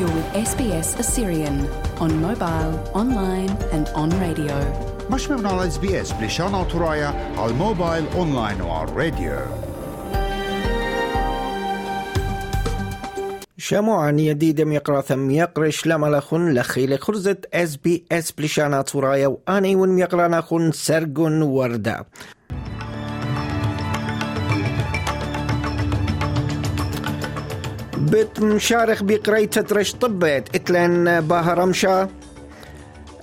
You're with SBS Assyrian on mobile, online, and on radio. مش من على اس بي اس بلشانا ترايا على الموبايل اونلاين وعلى الراديو شموعا يديدم يقرا ثم يقرش لما لخن لخي لخرزة اس بي اس بلشانا ترايا واني ون يقرا نخن سرقن وردا بت مشارخ بقريتة رش طبت اتلن باهرمشا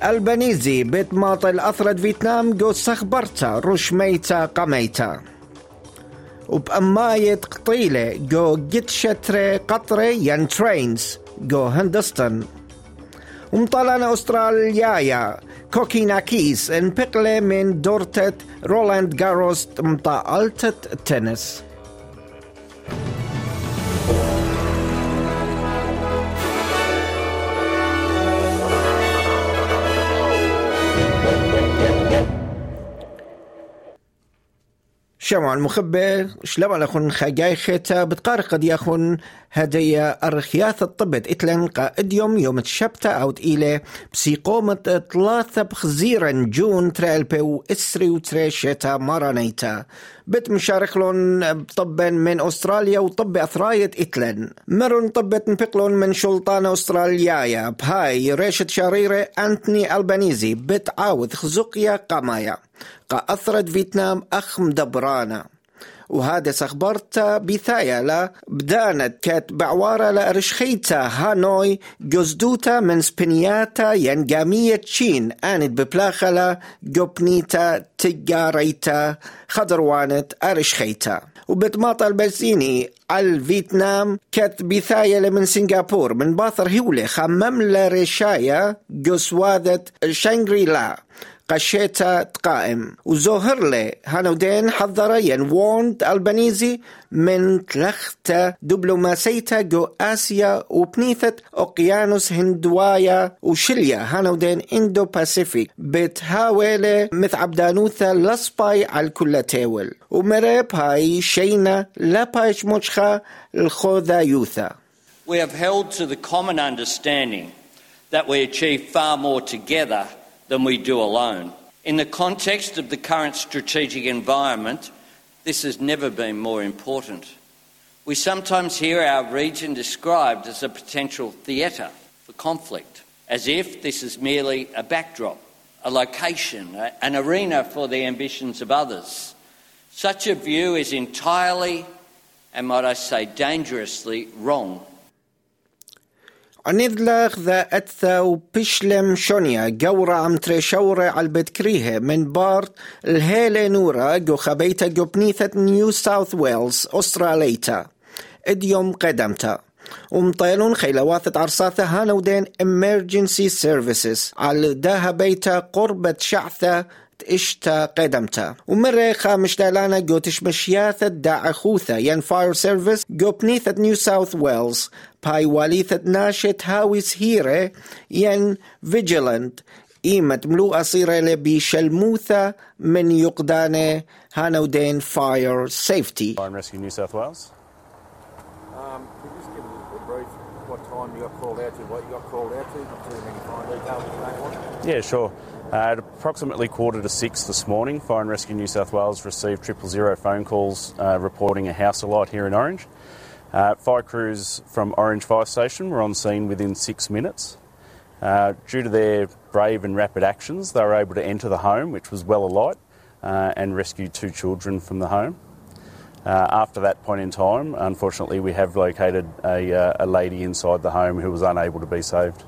البنيزي بيت ماطل أثرد فيتنام جو سخبرتا رش ميتا قميتا. وبأماية قطيلة جو جت شتري قطرة ين ترينز جو هندستن. ومطلنا أستراليايا كوكيناكيس انبقلة من دورتة رولاند جاروس مطالتة تنس. شمع المخبر شلما لخن خيتا بتقار قد يخن هدية الرخياث الطبت اتلن قائد يوم يوم الشبتة أو تقيلة بسيقومة ثلاثة بخزيرا جون تريل بيو اسري وتري شتا مارانيتا بت مشارخلون طبا من أستراليا وطب اثراية اتلن مرن طبت نبقلون من شلطان استراليايا بهاي ريشة شريرة انتوني ألبانيزي. بت عاوذ خزقيا قمايا. أثرت فيتنام أخ مدبرانا. وهذا سخبرتا بثايا لا بدانت كات بعوارة لا رشخيتا هانوي جزدوتا من سبنياتا ينجامية تشين آند ببلاخلا جوبنيتا تجاريتا خضروانت أرشخيتا وبتماطل البسيني على فيتنام كات بثايا من سنغافور من باثر هيولي خمم لرشايا جسوادة شانغري لا. قشيتا تقائم. وزوهر لي. هانودين حضر ينووند البنيزي من تلخت دبلوماسيتا جو آسيا وبنيثة أوقيانوس هندوايا وشليا. هانودين إندو باسيفيك. بتهاولي مث عبدانوثا لصباي على كل تاول ومريب هاي شينا لابايش مجخا الخوذا يوثا. We have held to the common understanding that we achieve far more together than we do alone. In the context of the current strategic environment, this has never been more important. We sometimes hear our region described as a potential theatre for conflict, as if this is merely a backdrop, a location, an arena for the ambitions of others. Such a view is entirely, and might I say dangerously, wrong. عنيذلخ ذا أتثا وبشلم شونيا جورا عم تريشورة على من بارت الهيلي نورا جو خبيتا جو بنيثة نيو ساوث ويلز أستراليتا إديوم قدمتا ومطيلون خيلواثة عرصاثة هانودين emergency services على بيتا قربة شعثة إشتا قدمتا. ومرة خامش دالانا جو تشمشياثة دا أخوثة ين فاير سيرفيس جو بنيثة نيو ساوث ويلز. باي واليثة ناشت هاويس هيرة. ين فيجيلنت إيمة ملوء صيرة لبي شلموثة من يقدانة هانودين فاير سيفتي. Fire and Rescue New South Wales. Um, time you got called out to, what you got called out to, not too many fine details if you don't want. Yeah, sure. Uh, at approximately quarter to six this morning, Fire and Rescue New South Wales received triple zero phone calls uh, reporting a house alight here in Orange. Uh, fire crews from Orange Fire Station were on scene within six minutes. Uh, due to their brave and rapid actions, they were able to enter the home, which was well alight, uh, and rescue two children from the home. Uh, after that point in time, unfortunately, we have located a, uh, a lady inside the home who was unable to be saved.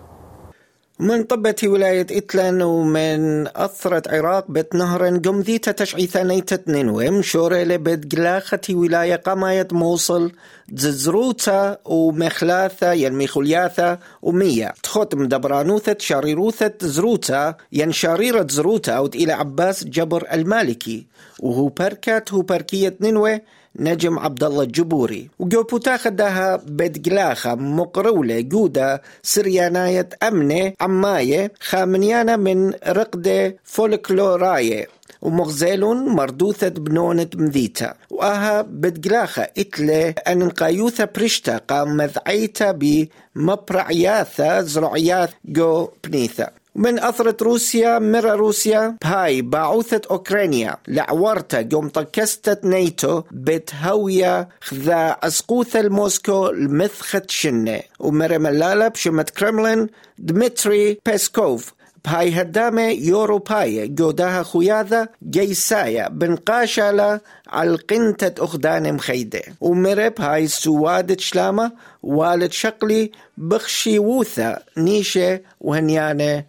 من طبت ولاية إتلان ومن أثرت عراق بت نهرن قمذيتا تشعيثا نيتت نينوي مشورة بت قلاخة ولاية قماية موصل تزروتا ومخلاثة ين خلياثة ومية تخوت مدبرانوثة شاريروثة زروتا ين شاريرة زروتا إلى عباس جبر المالكي وهو بركات هو بركية نينوي نجم عبد الله الجبوري. وجوبوتا خدها بدقلاخة مقرولة جودة سرياناية أمنة عماية خامنيانا من رقدة فولكلوراية. ومغزلون مردوثة بنونة مذيتا. وآها بدقلاخة إتلة أن نقايوثة برشتا قام مذعيتا بمبرعياثة زرعياث جو بنيثا من أثرة روسيا مرة روسيا. بهاي باعوثة أوكرانيا. لعورتا قوم طكستت نيتو بتهوية خذا أسقوثة الموسكو المثخت شنة. ومرة ملالة بشمت كرملين دمتري بيسكوف بهاي هدامة يوروباية جوداها خياذة جيسايا. بن قاشالة على قنتة أخدان مخيدة. ومرب هاي سوادة شلامة والد شقلي بخشي ووثا نيشة وهنيانة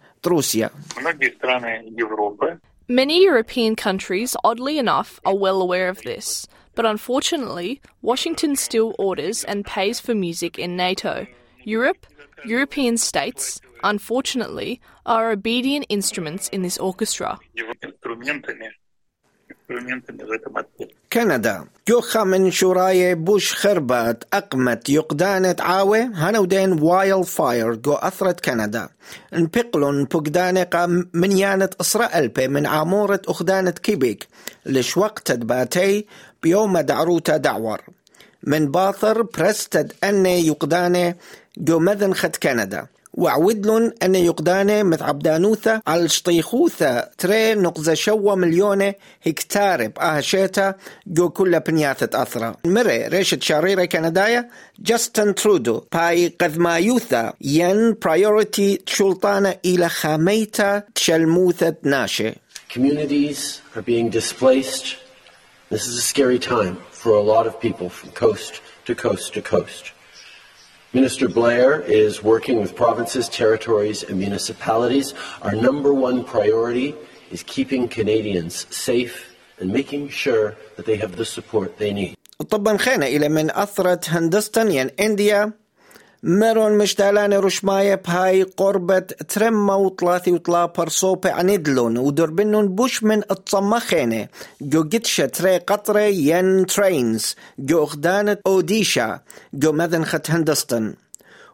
Many European countries, oddly enough, are well aware of this. But unfortunately, Washington still orders and pays for music in NATO. Europe, European states, unfortunately, are obedient instruments in this orchestra. كندا. جوخا من شوراي بوش خربت أقمت يقدانة عاوة. هنودين وايل فاير جو أثرت كندا. انبقلون بقدانة من يانة إسرائيل ألبي من عامورة أخدانة كيبيك. لش وقت باتي بيوم دعروتا دعور. من باثر برستد أني يقدانة جو مذن خد كندا. وعودلن أن يقدانه متعبدانوثة على شطيخوثة. تري نقزة شوة مليونة هكتار بأهشيتا جو كل بنياثة أثرة. مري ريشة شاريرة كندايا جاستن ترودو. باي قذمايوثة. ين برايورتي تشلطانة إلى خاميتا تشلموثة ناشي Communities are being displaced. This is a scary time for a lot of people from coast to coast to coast. Minister Blair is working with provinces, territories, and municipalities. Our number one priority is keeping Canadians safe and making sure that they have the support they need. طبا خينا إلى من أثرت هندستن ين إنديا مرون مشتالان رشماية بهاي قربة ترمى وطلاثي وطلا برصوبة عندلون ودربنون بوش من الطمخينة جو جتشة تري قطرة ين ترينز. جو أخدانة أوديشا. جو مذن خت هندستن.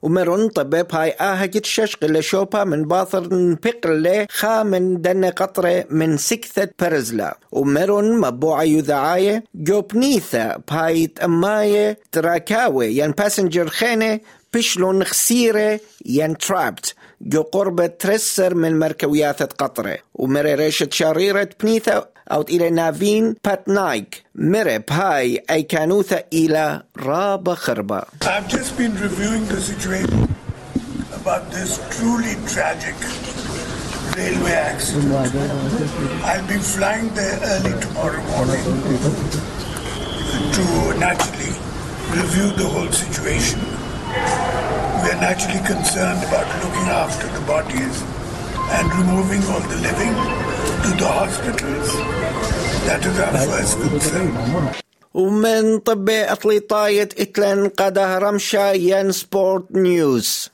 ومرون طبيب هاي آها جتشش قل شوبا من باثر نبقل خا من دن قطرة من سكثة برزلا ومرون مبوعة يذعاية جو بنيثة بهاي تأماية تراكاوي ين باسنجر خينة. بشلون خسيرة ين ترابت جو قربة ترسر من مركويات قطرة ومري ريشة شريرة بنيثة أو إلى نافين باتنايك مري بهاي أي كانوثة إلى رابة خربة I've just been reviewing the situation about this truly tragic railway accident. I'll be flying there early tomorrow morning to naturally review the whole situation. We are naturally concerned about looking after the bodies and removing all the living to the hospitals. That is our first concern. ومن طب أطليطاية إتلان قادها رمشا ين سبورت نيوز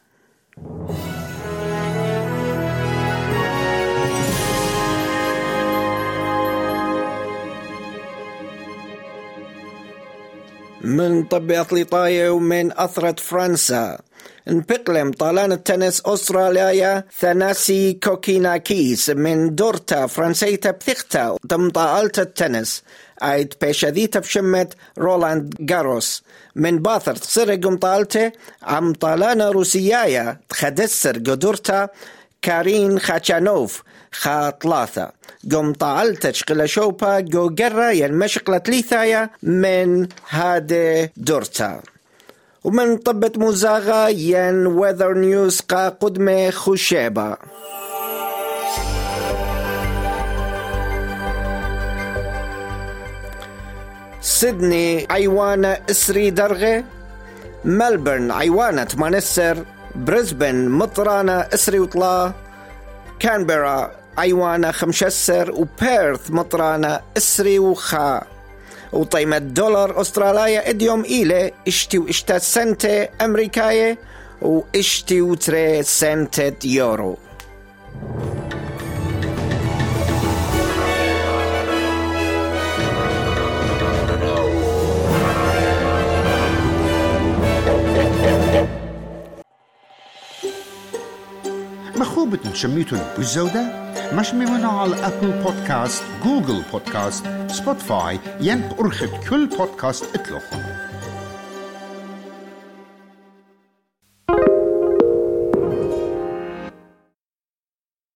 من طب أطليطاية ومن أثرة فرنسا. انبقلم طالان التنس أستراليا ثناسي كوكيناكيس من دورتا فرنسيتا بثيختا تم طالت التنس. عيد بيشاذيتا بشمت رولاند جاروس من باثر تصير قم طالته عم طالانا روسيايا تخدسر قدورتا كارين خاتشانوف خاطلاثة قم طالتش قلا شوبا جو قرا ين مشقلة ليثايا من هادي دورتا. ومن طبة مزاغة ين ويذر نيوز قا قدمة خشيبة سيدني عيوانة إسري درغة ملبورن عيوانة منسر بريسبن مطرانة إسري وطلا كانبرا ايوانا خمشسر وبيرث مطرانة إسري وخا. وطيمة دولار استراليا إديوم ايلي إشتي وإشتا سنتي أمريكاية وإشتي وتري سنتة يورو. مخوبة شميتون بالزودة مش ممنوع على أبل بودكاست جوجل بودكاست سبوتفاي ين أرخد كل بودكاست اتلوخن.